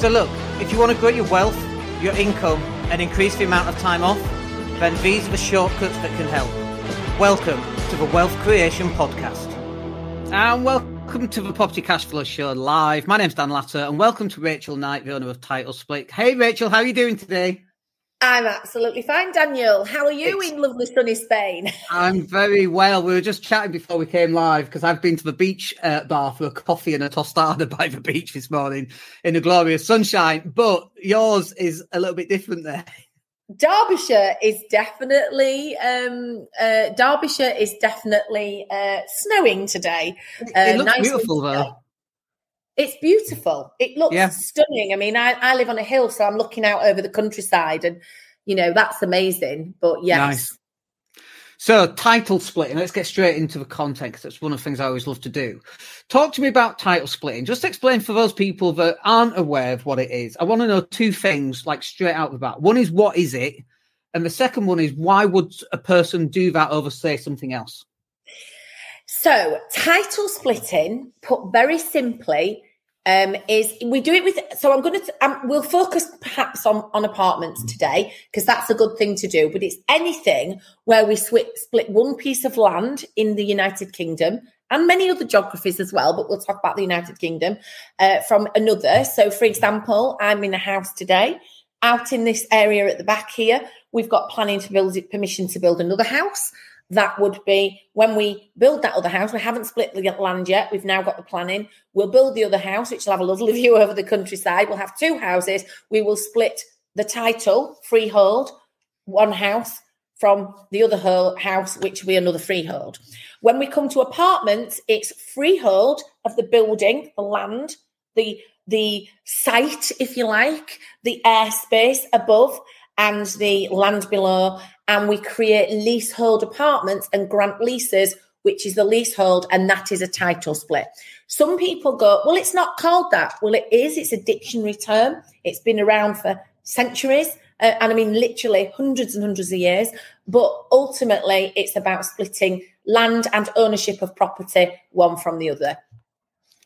So, look, if you want to grow your wealth, your income, and increase the amount of time off, then these are the shortcuts that can help. Welcome to the Wealth Creation Podcast. And welcome to the Property Cash Flow Show live. My name's Dan Latto, and welcome to Rachel Knight, the owner of Title Split. Hey, Rachel, how are you doing today? I'm absolutely fine, Daniel. How are you it's, in lovely sunny Spain? I'm very well. We were just chatting before we came live because I've been to the beach uh, bar for a coffee and a tostada by the beach this morning in the glorious sunshine. But yours is a little bit different there. Derbyshire is definitely um, uh, Derbyshire is definitely uh, snowing today. it uh, looks beautiful though. It's beautiful. It looks yeah. stunning. I mean, I, I live on a hill, so I'm looking out over the countryside, and you know that's amazing. But yes. Nice. So, title splitting. Let's get straight into the context. That's one of the things I always love to do. Talk to me about title splitting. Just explain for those people that aren't aware of what it is. I want to know two things, like straight out the bat. One is what is it, and the second one is why would a person do that over, say, something else? So, title splitting, put very simply, um, is we do it with. So, I'm going to. Um, we'll focus perhaps on on apartments today because that's a good thing to do. But it's anything where we split split one piece of land in the United Kingdom and many other geographies as well. But we'll talk about the United Kingdom uh, from another. So, for example, I'm in a house today out in this area at the back here. We've got planning to build it, permission to build another house that would be when we build that other house. We haven't split the land yet. We've now got the planning. We'll build the other house, which will have a lovely view over the countryside. We'll have two houses. We will split the title, freehold, one house from the other house, which will be another freehold. When we come to apartments, it's freehold of the building, the land, the the site, if you like, the airspace above, and the land below, and we create leasehold apartments and grant leases, which is the leasehold, and that is a title split. Some people go, Well, it's not called that. Well, it is, it's a dictionary term, it's been around for centuries. Uh, and I mean, literally hundreds and hundreds of years. But ultimately, it's about splitting land and ownership of property one from the other.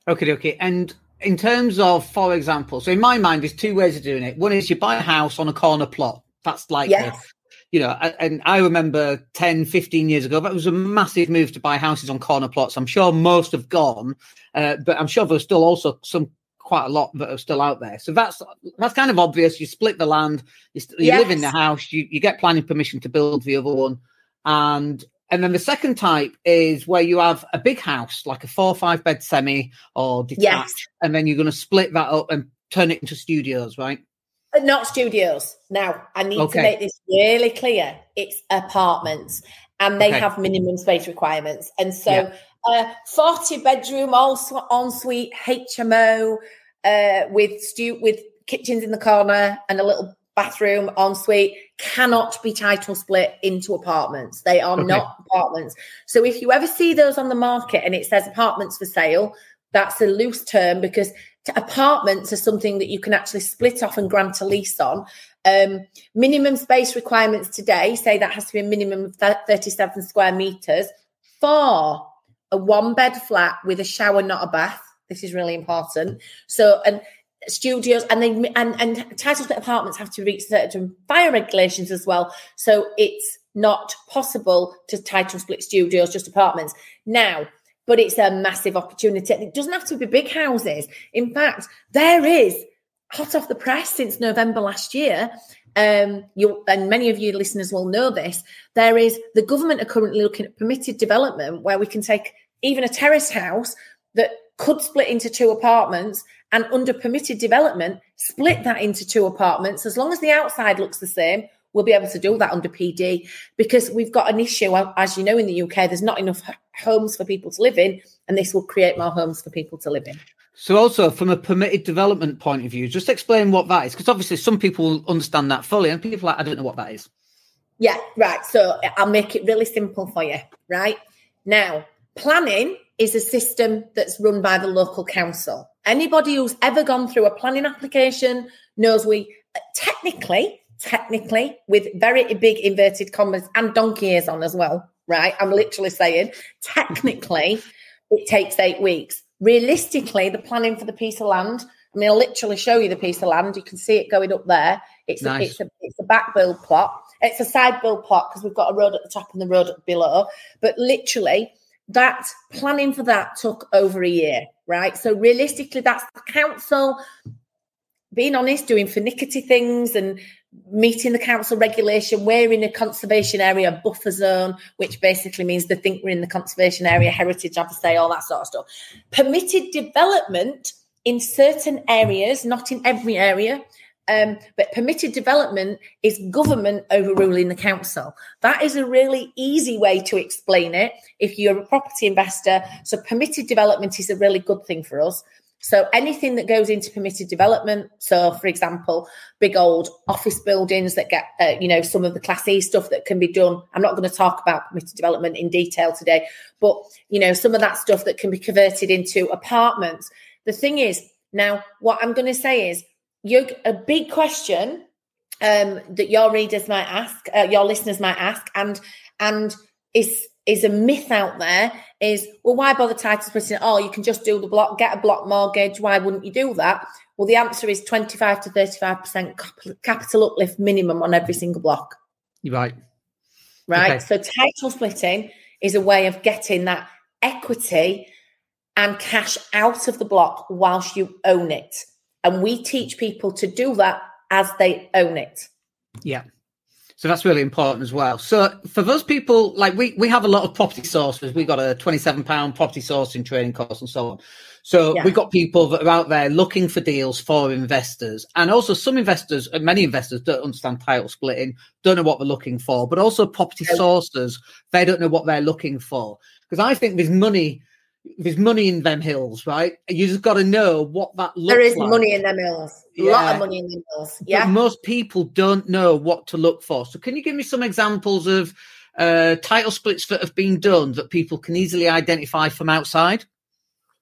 Okay, okay. And in terms of, for example, so in my mind, there's two ways of doing it. One is you buy a house on a corner plot. That's like yes you know, and I remember 10, 15 years ago, that was a massive move to buy houses on corner plots. I'm sure most have gone, uh, but I'm sure there's still also some quite a lot that are still out there. So that's that's kind of obvious. You split the land, you, you yes. live in the house, you, you get planning permission to build the other one, and and then the second type is where you have a big house, like a four or five bed semi or detached, yes. and then you're going to split that up and turn it into studios, right? Not studios. Now, I need okay. to make this really clear. It's apartments and they okay. have minimum space requirements. And so, yeah. uh, 40 bedroom, also ensuite HMO uh, with stu- with kitchens in the corner and a little bathroom ensuite cannot be title split into apartments. They are okay. not apartments. So if you ever see those on the market and it says apartments for sale, that's a loose term because apartments are something that you can actually split off and grant a lease on. Um, minimum space requirements today say that has to be a minimum of 37 square meters for a one bed flat with a shower, not a bath. This is really important. So, and studios and they and and title apartments have to reach certain fire regulations as well. So it's not possible to title split studios, just apartments. Now, but it's a massive opportunity. it doesn't have to be big houses. In fact, there is hot off the press since November last year. Um, and many of you listeners will know this. There is the government are currently looking at permitted development where we can take even a terrace house that could split into two apartments and under permitted development split that into two apartments as long as the outside looks the same we'll be able to do that under PD because we've got an issue, as you know, in the UK, there's not enough homes for people to live in, and this will create more homes for people to live in. So, also from a permitted development point of view, just explain what that is, because obviously some people understand that fully, and people like, I don't know what that is. Yeah, right. So, I'll make it really simple for you. Right now, planning is a system that's run by the local council. Anybody who's ever gone through a planning application knows we technically technically, with very big inverted commas and donkey ears on as well, right? I'm literally saying, technically, it takes eight weeks. Realistically, the planning for the piece of land I mean, I'll literally show you the piece of land. You can see it going up there. It's nice. a, it's a it's a back build plot. It's a side build plot because we've got a road at the top and the road below. But literally, that planning for that took over a year, right? So realistically, that's the council being honest, doing finicky things and meeting the council regulation. We're in a conservation area buffer zone, which basically means they think we're in the conservation area, heritage, I say, all that sort of stuff. Permitted development in certain areas, not in every area. Um, but permitted development is government overruling the council. That is a really easy way to explain it if you're a property investor. So, permitted development is a really good thing for us. So anything that goes into permitted development, so for example, big old office buildings that get, uh, you know, some of the Class E stuff that can be done. I'm not going to talk about permitted development in detail today, but you know, some of that stuff that can be converted into apartments. The thing is, now what I'm going to say is, you a big question um, that your readers might ask, uh, your listeners might ask, and and is is a myth out there is well why bother title splitting oh you can just do the block get a block mortgage. Why wouldn't you do that? Well the answer is 25 to 35% capital uplift minimum on every single block. You're right. Right? Okay. so title splitting is a way of getting that equity and cash out of the block whilst you own it. And we teach people to do that as they own it. Yeah so that's really important as well. So for those people, like we, we have a lot of property sources. We've got a £27 property sourcing training course and so on. So yeah. we've got people that are out there looking for deals for investors. And also some investors, and many investors don't understand title splitting, don't know what they're looking for, but also property sources, they don't know what they're looking for. Because I think there's money there's money in them hills, right? You just got to know what that looks There is like. money in them hills. A yeah. lot of money in them hills. Yeah. But most people don't know what to look for. So, can you give me some examples of uh, title splits that have been done that people can easily identify from outside?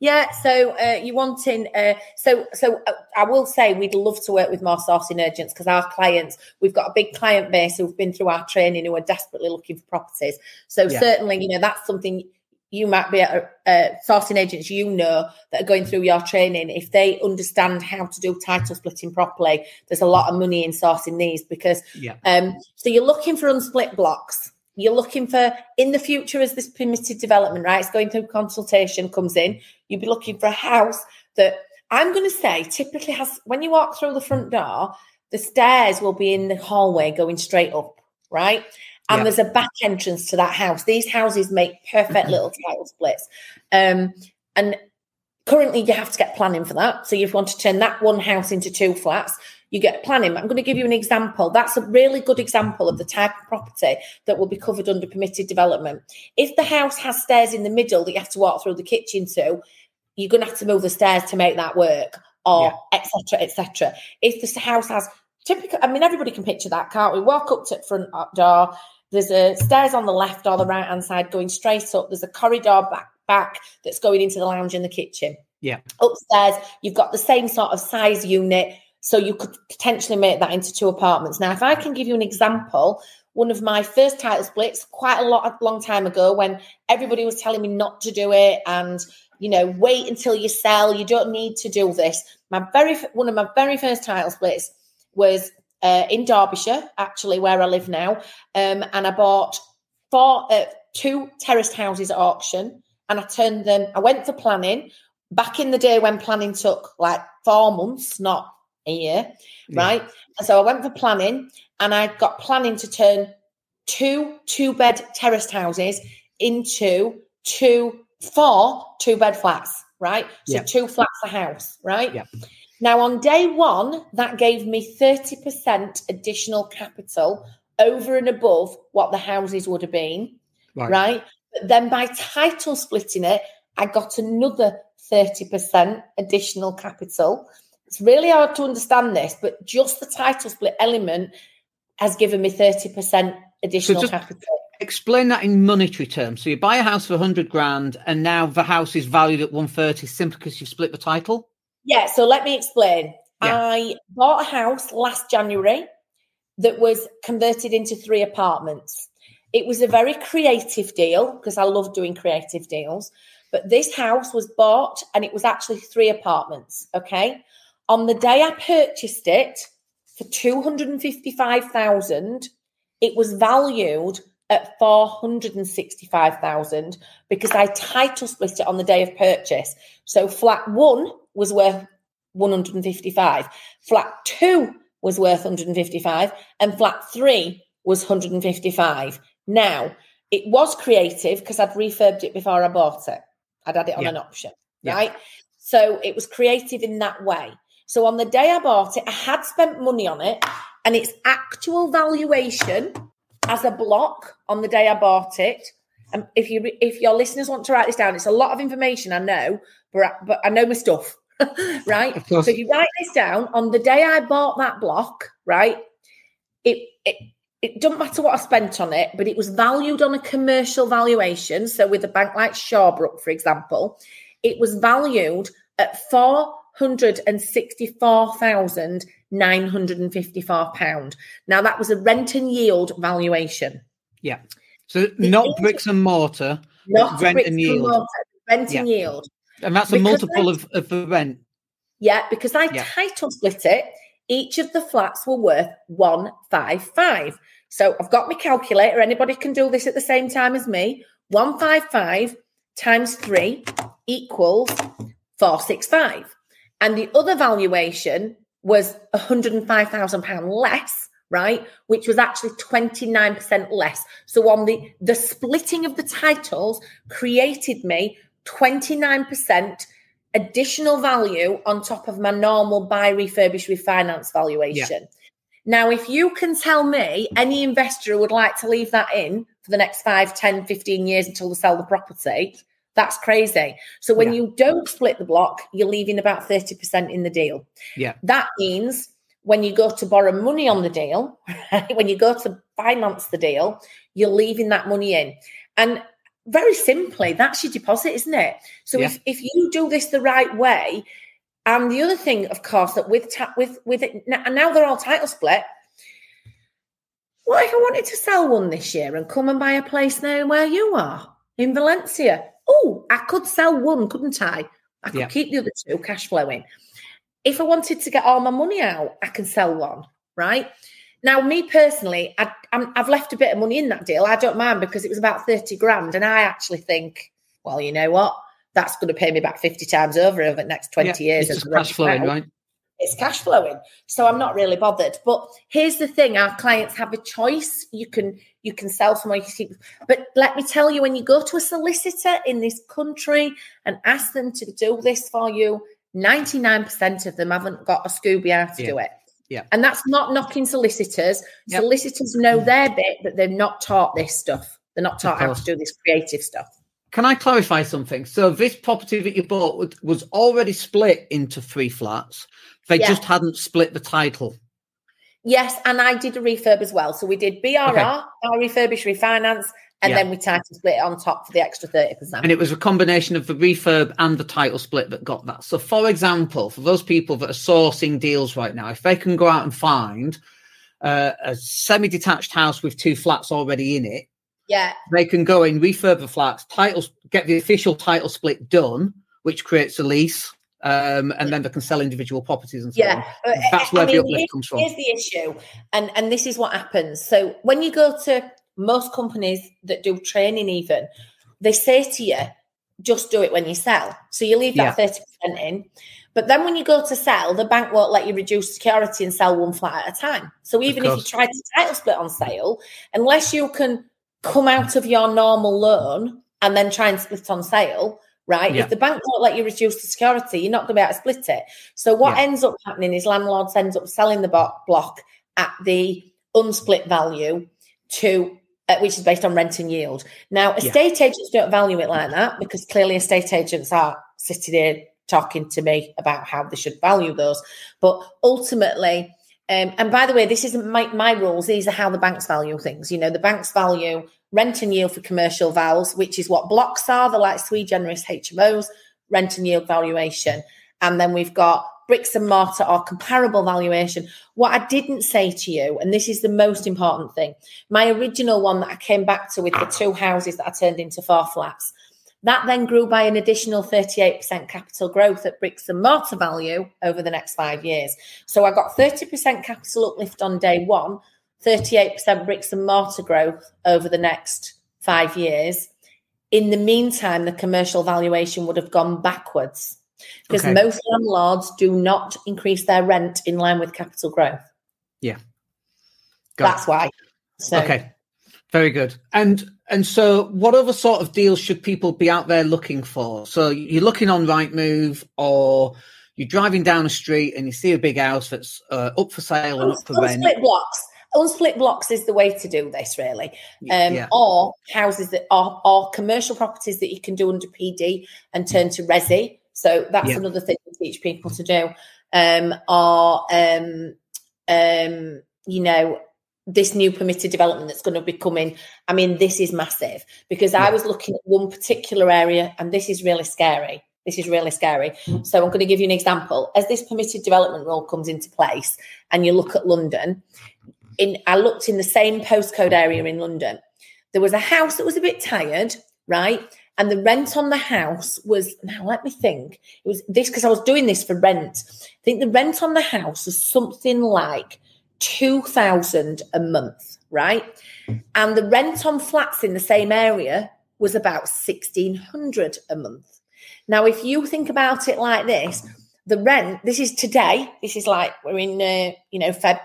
Yeah, so uh, you wanting uh, so so uh, I will say we'd love to work with more sourcing agents because our clients we've got a big client base who've been through our training who are desperately looking for properties. So yeah. certainly, you know, that's something you might be a, a sourcing agents you know that are going through your training. If they understand how to do title splitting properly there's a lot of money in sourcing these because yeah. um so you're looking for unsplit blocks. You're looking for in the future as this permitted development right it's going through consultation comes in you'll be looking for a house that i'm going to say typically has when you walk through the front door the stairs will be in the hallway going straight up right and yeah. there's a back entrance to that house. These houses make perfect little title splits. Um, and currently, you have to get planning for that. So, if you want to turn that one house into two flats, you get planning. I'm going to give you an example. That's a really good example of the type of property that will be covered under permitted development. If the house has stairs in the middle that you have to walk through the kitchen to, you're going to have to move the stairs to make that work, or etc. Yeah. etc. Et if the house has typical, I mean, everybody can picture that, can't we? Walk up to the front door, there's a stairs on the left or the right hand side going straight up. There's a corridor back back that's going into the lounge and the kitchen. Yeah. Upstairs, you've got the same sort of size unit. So you could potentially make that into two apartments. Now, if I can give you an example, one of my first title splits quite a lot a long time ago when everybody was telling me not to do it and you know wait until you sell you don't need to do this my very one of my very first title splits was uh, in Derbyshire, actually, where I live now. Um, and I bought four, uh, two terraced houses at auction and I turned them, I went for planning back in the day when planning took like four months, not a year, yeah. right? And so I went for planning and I got planning to turn two two bed terraced houses into two, four two bed flats, right? So yeah. two flats a house, right? Yeah. Now, on day one, that gave me 30% additional capital over and above what the houses would have been. Right. right? But then by title splitting it, I got another 30% additional capital. It's really hard to understand this, but just the title split element has given me 30% additional so capital. Explain that in monetary terms. So you buy a house for 100 grand and now the house is valued at 130 simply because you've split the title? Yeah, so let me explain. Yeah. I bought a house last January that was converted into three apartments. It was a very creative deal because I love doing creative deals. But this house was bought and it was actually three apartments. Okay. On the day I purchased it for 255,000, it was valued at 465,000 because I title split it on the day of purchase. So flat 1 was worth 155. Flat 2 was worth 155 and flat 3 was 155. Now, it was creative because I'd refurbed it before I bought it. I'd had it on yeah. an option, yeah. right? So it was creative in that way. So on the day I bought it, I had spent money on it, and its actual valuation as a block on the day I bought it. And if you if your listeners want to write this down, it's a lot of information, I know, but but I know my stuff, right? So if you write this down on the day I bought that block, right? It it it doesn't matter what I spent on it, but it was valued on a commercial valuation. So with a bank like Shawbrook, for example, it was valued at four hundred and sixty-four thousand nine hundred and fifty-four pound. Now that was a rent and yield valuation. Yeah. So not bricks and mortar, not rent and yield. Mortar, rent yeah. and yield. And that's a because multiple I, of, of the rent. Yeah, because I yeah. title split it. Each of the flats were worth one five five. So I've got my calculator. Anybody can do this at the same time as me. 155 times 3 equals 465. And the other valuation was £105,000 less, right? Which was actually 29% less. So on the the splitting of the titles created me 29% additional value on top of my normal buy refurbish refinance valuation. Yeah. Now, if you can tell me any investor would like to leave that in for the next 5, 10, 15 years until they sell the property, that's crazy. So when yeah. you don't split the block, you're leaving about 30% in the deal. Yeah. That means when you go to borrow money on the deal, when you go to finance the deal, you're leaving that money in. And very simply, that's your deposit, isn't it? So yeah. if, if you do this the right way, and the other thing, of course, that with ta- with with it now, now they're all title split. What if I wanted to sell one this year and come and buy a place now where you are in Valencia? Oh, I could sell one, couldn't I? I could yeah. keep the other two cash flowing. If I wanted to get all my money out, I can sell one, right? Now, me personally, I, have left a bit of money in that deal. I don't mind because it was about 30 grand. And I actually think, well, you know what? that's going to pay me back 50 times over over the next 20 yeah, years. It's cash flowing, right? It's cash flowing. So I'm not really bothered. But here's the thing our clients have a choice. You can you can sell somewhere you see. But let me tell you, when you go to a solicitor in this country and ask them to do this for you, 99% of them haven't got a Scooby how to yeah. do it. Yeah. And that's not knocking solicitors. Yep. Solicitors know their bit, but they're not taught this stuff. They're not taught how to do this creative stuff. Can I clarify something? So this property that you bought was already split into three flats. They yeah. just hadn't split the title. Yes, and I did a refurb as well. So we did BRR, okay. our refurbish refinance, and yeah. then we title split on top for the extra 30%. And it was a combination of the refurb and the title split that got that. So, for example, for those people that are sourcing deals right now, if they can go out and find uh, a semi detached house with two flats already in it, yeah. They can go in, refurb the flats, titles, get the official title split done, which creates a lease. Um, and then they can sell individual properties and so yeah. on. That's where I mean, the uplift comes from. Here's the issue, and and this is what happens. So when you go to most companies that do training, even they say to you, just do it when you sell. So you leave that 30% in, but then when you go to sell, the bank won't let you reduce security and sell one flat at a time. So even if you try to title split on sale, unless you can come out of your normal loan and then try and split on sale, right? Yeah. If the bank won't let you reduce the security, you're not going to be able to split it. So what yeah. ends up happening is landlords ends up selling the block at the unsplit value to which is based on rent and yield. Now, estate yeah. agents don't value it like that because clearly estate agents are sitting here talking to me about how they should value those. But ultimately, um, and by the way, this isn't my, my rules. These are how the banks value things. You know, the banks value rent and yield for commercial vowels, which is what blocks are. The like sui generis HMOs, rent and yield valuation. And then we've got bricks and mortar or comparable valuation. What I didn't say to you, and this is the most important thing, my original one that I came back to with the two houses that I turned into four flats, That then grew by an additional 38% capital growth at bricks and mortar value over the next five years. So I got 30% capital uplift on day one, 38% bricks and mortar growth over the next five years. In the meantime, the commercial valuation would have gone backwards because okay. most landlords do not increase their rent in line with capital growth. Yeah. Got That's it. why. So. Okay. Very good. And and so what other sort of deals should people be out there looking for? So you're looking on Rightmove or you're driving down a street and you see a big house that's uh, up for sale and up for rent. Split blocks. Unsplit blocks is the way to do this, really. Um, yeah. Or houses that are, are commercial properties that you can do under PD and turn to resi. So that's yeah. another thing to teach people to do. Um, or um, um, you know, this new permitted development that's going to be coming. I mean, this is massive because yeah. I was looking at one particular area and this is really scary. This is really scary. So I'm going to give you an example. As this permitted development rule comes into place and you look at London, in I looked in the same postcode area in London. There was a house that was a bit tired, right? And the rent on the house was now let me think. It was this because I was doing this for rent. I think the rent on the house was something like 2000 a month, right? And the rent on flats in the same area was about 1600 a month. Now, if you think about it like this, the rent, this is today, this is like we're in, uh, you know, Feb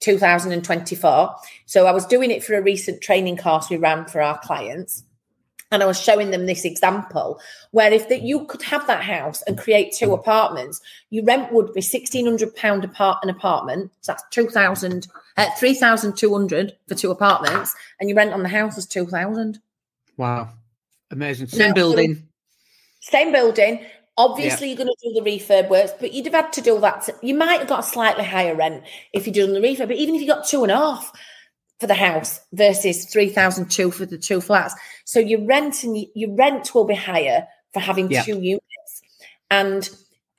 2024. So I was doing it for a recent training course we ran for our clients and I was showing them this example where if that you could have that house and create two apartments, your rent would be sixteen hundred pound apart an apartment. So that's two thousand, uh, three thousand two hundred for two apartments, and your rent on the house is two thousand. Wow, amazing! Same now, building, same building. Obviously, yeah. you're going to do the refurb works, but you'd have had to do that. To, you might have got a slightly higher rent if you're doing the refurb, but even if you got two and a half, for the house versus 3002 for the two flats. So your rent and your rent will be higher for having yeah. two units. And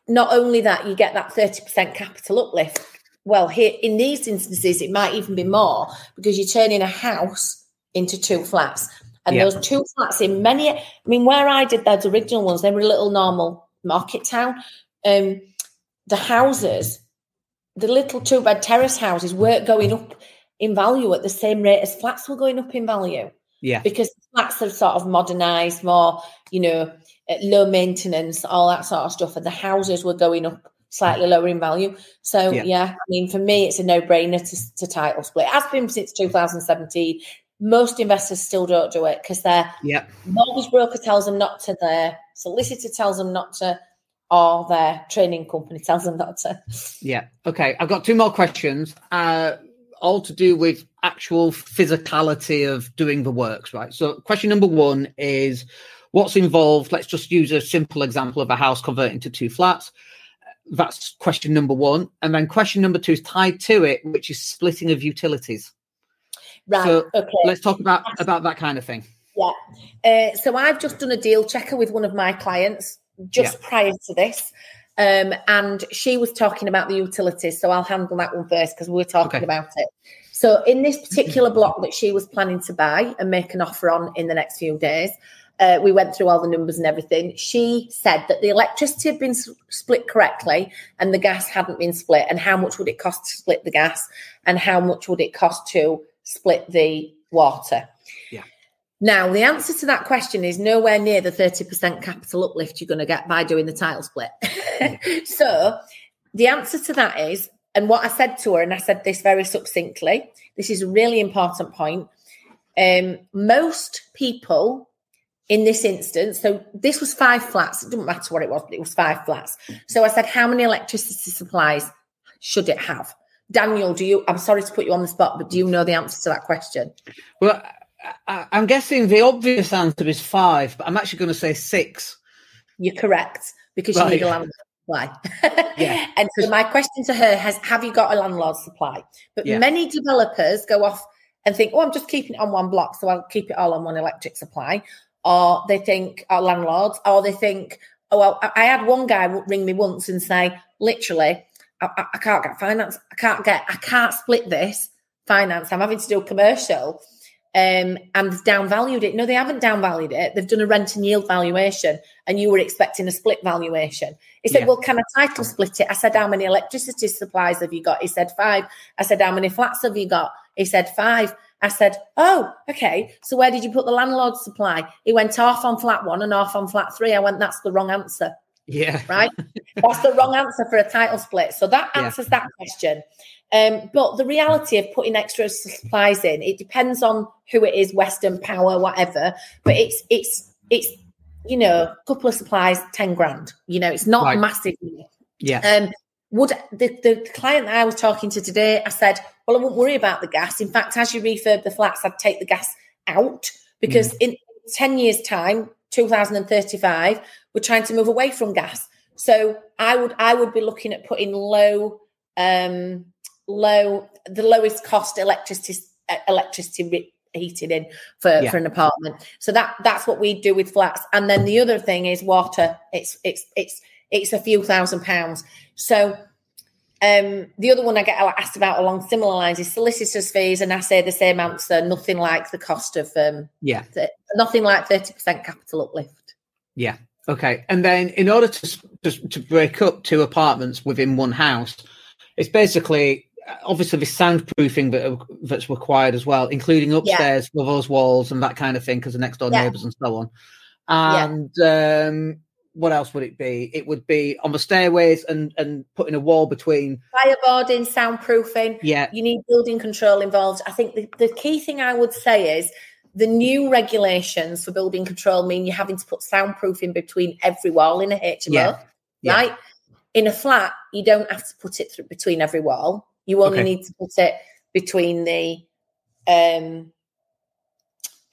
not only that, you get that 30% capital uplift. Well, here in these instances, it might even be more because you're turning a house into two flats. And yeah. those two flats in many, I mean, where I did those original ones, they were a little normal market town. Um, the houses, the little two bed terrace houses weren't going up in value at the same rate as flats were going up in value. Yeah. Because flats are sort of modernized, more, you know, low maintenance, all that sort of stuff. And the houses were going up slightly lower in value. So, yeah, yeah I mean, for me, it's a no brainer to, to title split. It has been since 2017. Most investors still don't do it because their yeah. mortgage broker tells them not to, their solicitor tells them not to, or their training company tells them not to. Yeah. Okay. I've got two more questions. Uh, all to do with actual physicality of doing the works, right? So, question number one is what's involved? Let's just use a simple example of a house converting to two flats. That's question number one. And then question number two is tied to it, which is splitting of utilities. Right. So okay. let's talk about, about that kind of thing. Yeah. Uh, so I've just done a deal checker with one of my clients just yeah. prior to this. Um, and she was talking about the utilities. So I'll handle that one first because we are talking okay. about it. So in this particular block that she was planning to buy and make an offer on in the next few days, uh, we went through all the numbers and everything. She said that the electricity had been split correctly and the gas hadn't been split. And how much would it cost to split the gas? And how much would it cost to split the water? Now, the answer to that question is nowhere near the 30% capital uplift you're going to get by doing the title split. so, the answer to that is, and what I said to her, and I said this very succinctly, this is a really important point. Um, most people in this instance, so this was five flats, it doesn't matter what it was, but it was five flats. So I said, How many electricity supplies should it have? Daniel, do you? I'm sorry to put you on the spot, but do you know the answer to that question? Well, I, am guessing the obvious answer is five, but I'm actually going to say six. You're correct because right. you need a landlord supply. yeah. And so my question to her has: Have you got a landlord supply? But yeah. many developers go off and think, "Oh, I'm just keeping it on one block, so I'll keep it all on one electric supply." Or they think, "Our landlords," or they think, "Oh, well, I had one guy ring me once and say, literally, I, I can't get finance. I can't get. I can't split this finance. I'm having to do commercial." Um, and downvalued it. No, they haven't downvalued it. They've done a rent and yield valuation, and you were expecting a split valuation. He said, yeah. "Well, can a title split it?" I said, "How many electricity supplies have you got?" He said, five. I said, "How many flats have you got?" He said, five. I said, "Oh, okay. So where did you put the landlord supply?" He went off on flat one and off on flat three. I went, "That's the wrong answer." Yeah. Right. That's the wrong answer for a title split. So that answers yeah. that question. Um, but the reality of putting extra supplies in, it depends on who it is, Western Power, whatever. But it's it's it's you know, a couple of supplies, ten grand. You know, it's not right. massive. Yeah. Um, would the, the client that I was talking to today, I said, well, I won't worry about the gas. In fact, as you refurb the flats, I'd take the gas out because mm. in 10 years' time, 2035, we're trying to move away from gas. So I would I would be looking at putting low um low the lowest cost electricity electricity heating in for, yeah. for an apartment. So that that's what we do with flats. And then the other thing is water. It's it's it's it's a few thousand pounds. So um, the other one I get asked about along similar lines is solicitors' fees, and I say the same answer. Nothing like the cost of um, yeah, nothing like thirty percent capital uplift. Yeah. Okay. And then in order to, to to break up two apartments within one house, it's basically obviously the soundproofing that that's required as well, including upstairs yeah. those walls and that kind of thing because the next door yeah. neighbours and so on. And yeah. um, what else would it be? It would be on the stairways and and putting a wall between fireboarding, soundproofing. Yeah, you need building control involved. I think the, the key thing I would say is the new regulations for building control mean you're having to put soundproofing between every wall in a HMO, yeah. right? In a flat, you don't have to put it through between every wall. You only okay. need to put it between the um,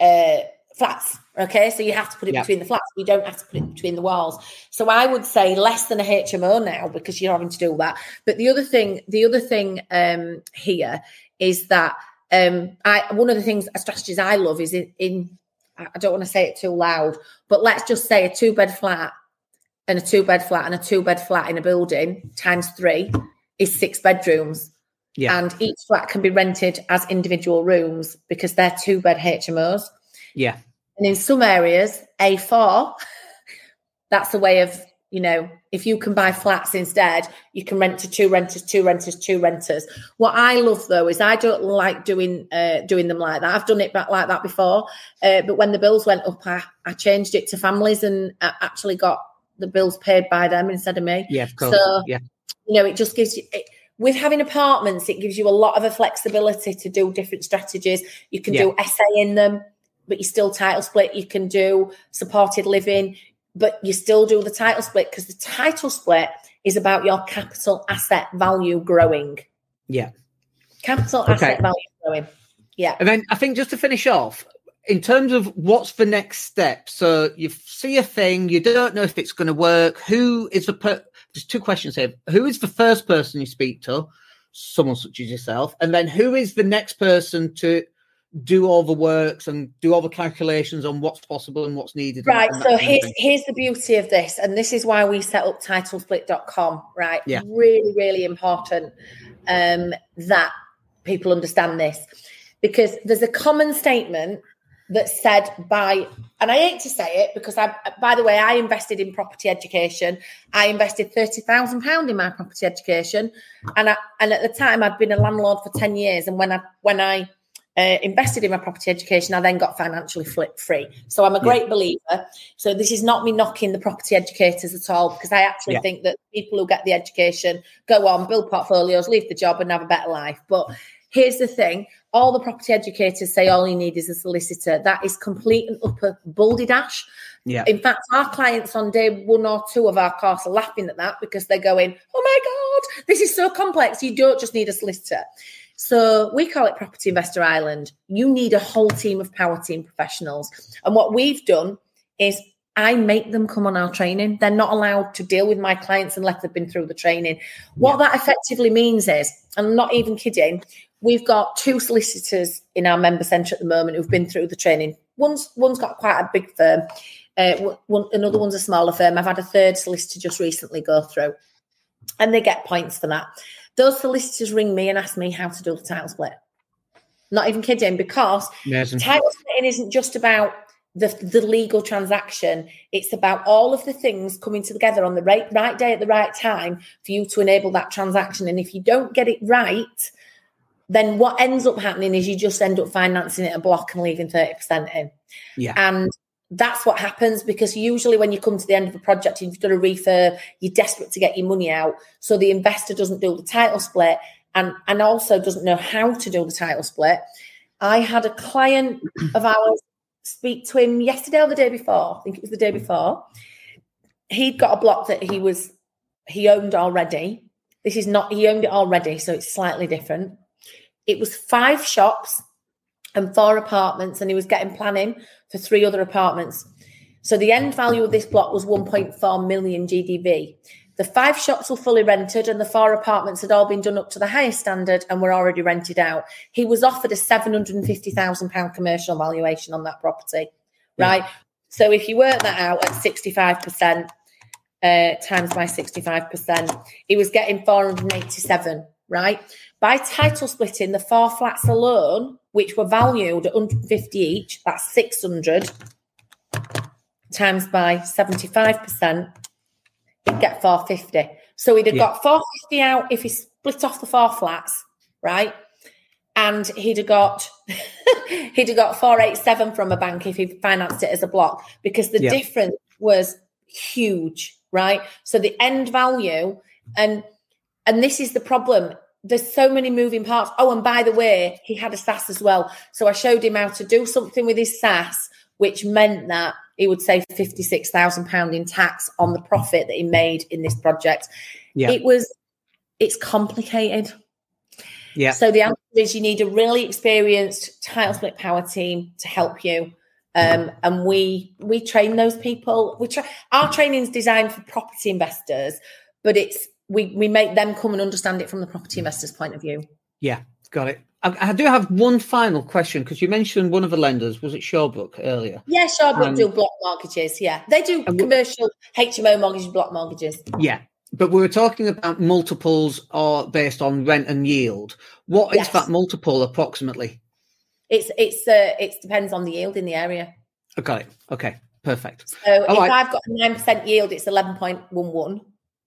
uh, flats. Okay, so you have to put it yep. between the flats. You don't have to put it between the walls. So I would say less than a HMO now because you're having to do all that. But the other thing, the other thing um, here is that um, I one of the things strategies I love is in, in I don't want to say it too loud, but let's just say a two bed flat and a two bed flat and a two bed flat in a building times three is six bedrooms. Yeah. And each flat can be rented as individual rooms because they're two bed HMOs. Yeah. And in some areas, A4, that's a way of, you know, if you can buy flats instead, you can rent to two renters, two renters, two renters. What I love though is I don't like doing uh, doing them like that. I've done it back like that before, uh, but when the bills went up, I, I changed it to families and I actually got the bills paid by them instead of me. Yeah, of course. So, yeah. you know, it just gives you. It, with having apartments, it gives you a lot of a flexibility to do different strategies. You can yeah. do SA in them, but you still title split. You can do supported living, but you still do the title split because the title split is about your capital asset value growing. Yeah. Capital okay. asset value growing. Yeah. And then I think just to finish off, in terms of what's the next step, so you see a thing, you don't know if it's going to work. Who is the per- there's two questions here. Who is the first person you speak to? Someone such as yourself, and then who is the next person to do all the works and do all the calculations on what's possible and what's needed. Right. So here's here's the beauty of this, and this is why we set up titlesplit.com, right? Yeah. Really, really important um, that people understand this because there's a common statement that said by and I hate to say it because I by the way I invested in property education. I invested thirty thousand pound in my property education, and I and at the time I'd been a landlord for ten years. And when I when I uh, invested in my property education, I then got financially flip free. So I'm a great yeah. believer. So this is not me knocking the property educators at all because I actually yeah. think that people who get the education go on build portfolios, leave the job, and have a better life. But here's the thing all the property educators say all you need is a solicitor. That is complete and utter balderdash. Yeah. In fact, our clients on day one or two of our course are laughing at that because they're going, oh my God, this is so complex. You don't just need a solicitor. So we call it Property Investor Island. You need a whole team of power team professionals. And what we've done is I make them come on our training. They're not allowed to deal with my clients unless they've been through the training. What yeah. that effectively means is, and I'm not even kidding, We've got two solicitors in our member centre at the moment who've been through the training. One's one's got quite a big firm. Uh, one, another one's a smaller firm. I've had a third solicitor just recently go through, and they get points for that. Those solicitors ring me and ask me how to do the title split. Not even kidding, because Amazing. title splitting isn't just about the, the legal transaction. It's about all of the things coming together on the right, right day at the right time for you to enable that transaction. And if you don't get it right, then what ends up happening is you just end up financing it a block and leaving 30% in. Yeah. And that's what happens because usually when you come to the end of a project, and you've done a refurb, you're desperate to get your money out. So the investor doesn't do the title split and, and also doesn't know how to do the title split. I had a client of ours speak to him yesterday or the day before. I think it was the day before. He'd got a block that he was he owned already. This is not he owned it already, so it's slightly different. It was five shops and four apartments, and he was getting planning for three other apartments. So the end value of this block was 1.4 million GDV. The five shops were fully rented, and the four apartments had all been done up to the highest standard and were already rented out. He was offered a £750,000 commercial valuation on that property, right? Yeah. So if you work that out at 65%, uh, times by 65%, he was getting 487, right? By title splitting, the four flats alone, which were valued at 150 each, that's 600 times by 75%, he'd get 450. So he'd have yeah. got 450 out if he split off the four flats, right? And he'd have got he'd have got 487 from a bank if he financed it as a block because the yeah. difference was huge, right? So the end value and and this is the problem. There's so many moving parts. Oh, and by the way, he had a SSAS as well. So I showed him how to do something with his SSAS, which meant that he would save £56,000 in tax on the profit that he made in this project. Yeah. It was, it's complicated. Yeah. So the answer is you need a really experienced title split power team to help you. Um, and we we train those people. We tra- our training is designed for property investors, but it's we we make them come and understand it from the property investor's point of view. Yeah, got it. I, I do have one final question because you mentioned one of the lenders. Was it Shawbrook earlier? Yeah, Shawbrook do block mortgages. Yeah, they do commercial HMO mortgages, block mortgages. Yeah, but we were talking about multiples are based on rent and yield. What yes. is that multiple approximately? It's it's uh, it depends on the yield in the area. I got it. Okay. Perfect. So All if right. I've got a nine percent yield, it's eleven point one one.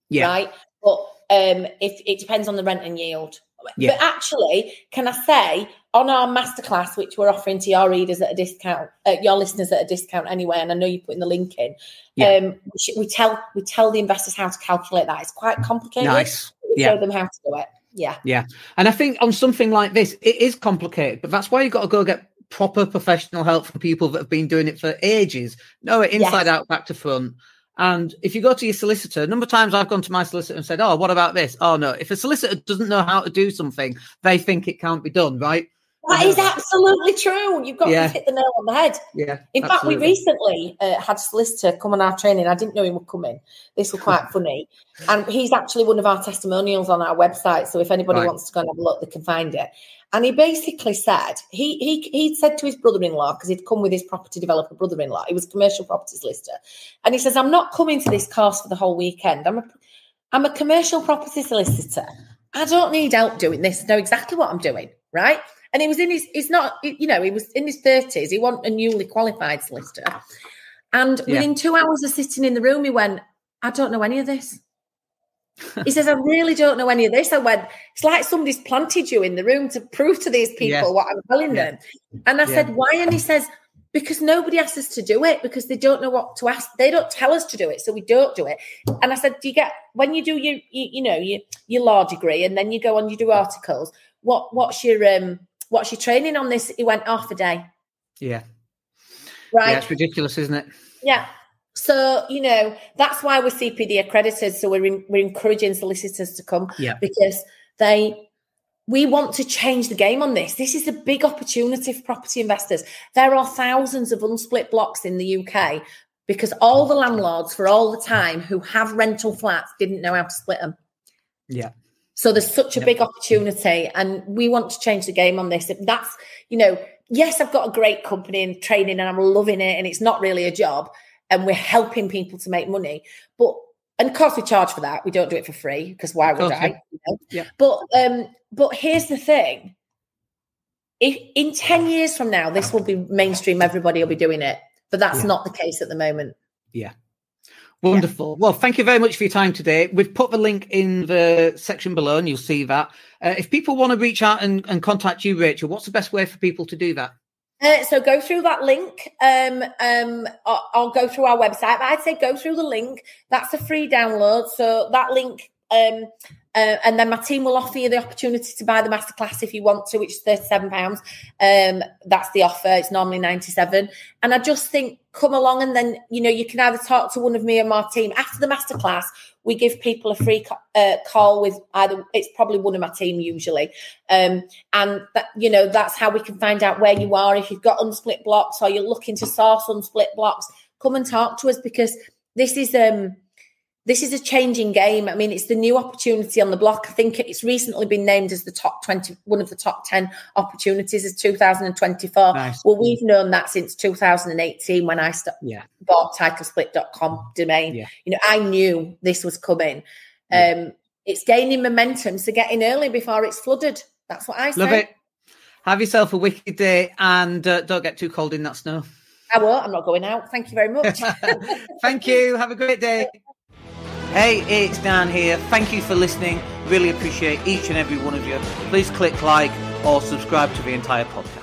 Yeah. Right. But um, if it depends on the rent and yield. Yeah. But actually, can I say on our masterclass, which we're offering to your readers at a discount, uh, your listeners at a discount anyway, and I know you're putting the link in. Yeah. Um, we, we, tell we tell the investors how to calculate that. It's quite complicated. Nice. We yeah. Show them how to do it. Yeah. Yeah. And I think on something like this, it is complicated, but that's why you've got to go get proper professional help from people that have been doing it for ages. No, inside yes. out, back to front. And if you go to your solicitor, a number of times I've gone to my solicitor and said, Oh, what about this? Oh, no. If a solicitor doesn't know how to do something, they think it can't be done, right? That is absolutely true. You've got yeah. to hit the nail on the head. Yeah. In absolutely. fact, we recently uh, had a solicitor come on our training. I didn't know he would come in. This was quite funny. And he's actually one of our testimonials on our website. So if anybody right. wants to go and have a look, they can find it. And he basically said he he he said to his brother-in-law because he'd come with his property developer brother-in-law. He was commercial property solicitor, and he says, "I'm not coming to this course for the whole weekend. I'm a I'm a commercial property solicitor. I don't need help doing this. I know exactly what I'm doing, right?" And he was in his he's not you know he was in his thirties. He wasn't a newly qualified solicitor, and yeah. within two hours of sitting in the room, he went, "I don't know any of this." he says, I really don't know any of this. I went, it's like somebody's planted you in the room to prove to these people what I'm telling yeah. them. And I yeah. said, why? And he says, because nobody asks us to do it because they don't know what to ask. They don't tell us to do it, so we don't do it. And I said, do you get when you do your, you, you know, your your law degree and then you go on, you do articles. What what's your um what's your training on this? He went half a day. Yeah. Right. Yeah, it's ridiculous, isn't it? Yeah. So, you know, that's why we're CPD accredited. So we're, in, we're encouraging solicitors to come yeah. because they, we want to change the game on this. This is a big opportunity for property investors. There are thousands of unsplit blocks in the UK because all the landlords for all the time who have rental flats didn't know how to split them. Yeah. So there's such a big opportunity, and we want to change the game on this. That's, you know, yes, I've got a great company and training and I'm loving it, and it's not really a job and we're helping people to make money. But and of course we charge for that. We don't do it for free because why would I? You know? Yeah. But um, but here's the thing. if in 10 years from now, this will be mainstream, everybody will be doing it. But that's yeah. not the case at the moment. Yeah. Wonderful. Yeah. Well, thank you very much for your time today. We've put the link in the section below and you'll see that. Uh, if people want to reach out and, and contact you, Rachel, what's the best way for people to do that? Uh, so go through that link. Um, um, I'll, I'll, go through our website, but I'd say go through the link. That's a free download. So that link um, uh, and then my team will offer you the opportunity to buy the masterclass if you want to, which is £37. Um, that's the offer. It's normally 97 And I just think come along and then, you know, you can either talk to one of me or my team. After the masterclass, we give people a free uh, call with either, it's probably one of my team usually. Um, and, that, you know, that's how we can find out where you are. If you've got unsplit blocks or you're looking to source unsplit blocks, come and talk to us because this is... um this is a changing game. I mean, it's the new opportunity on the block. I think it's recently been named as the top 20, one of the top 10 opportunities is 2024. Nice. Well, we've known that since 2018 when I st- yeah. bought titlesplit.com domain. Yeah. You know, I knew this was coming. Yeah. Um, it's gaining momentum, so get in early before it's flooded. That's what I say. Love it. Have yourself a wicked day and uh, don't get too cold in that snow. I won't. I'm not going out. Thank you very much. Thank you. Have a great day. Hey, it's Dan here. Thank you for listening. Really appreciate each and every one of you. Please click like or subscribe to the entire podcast.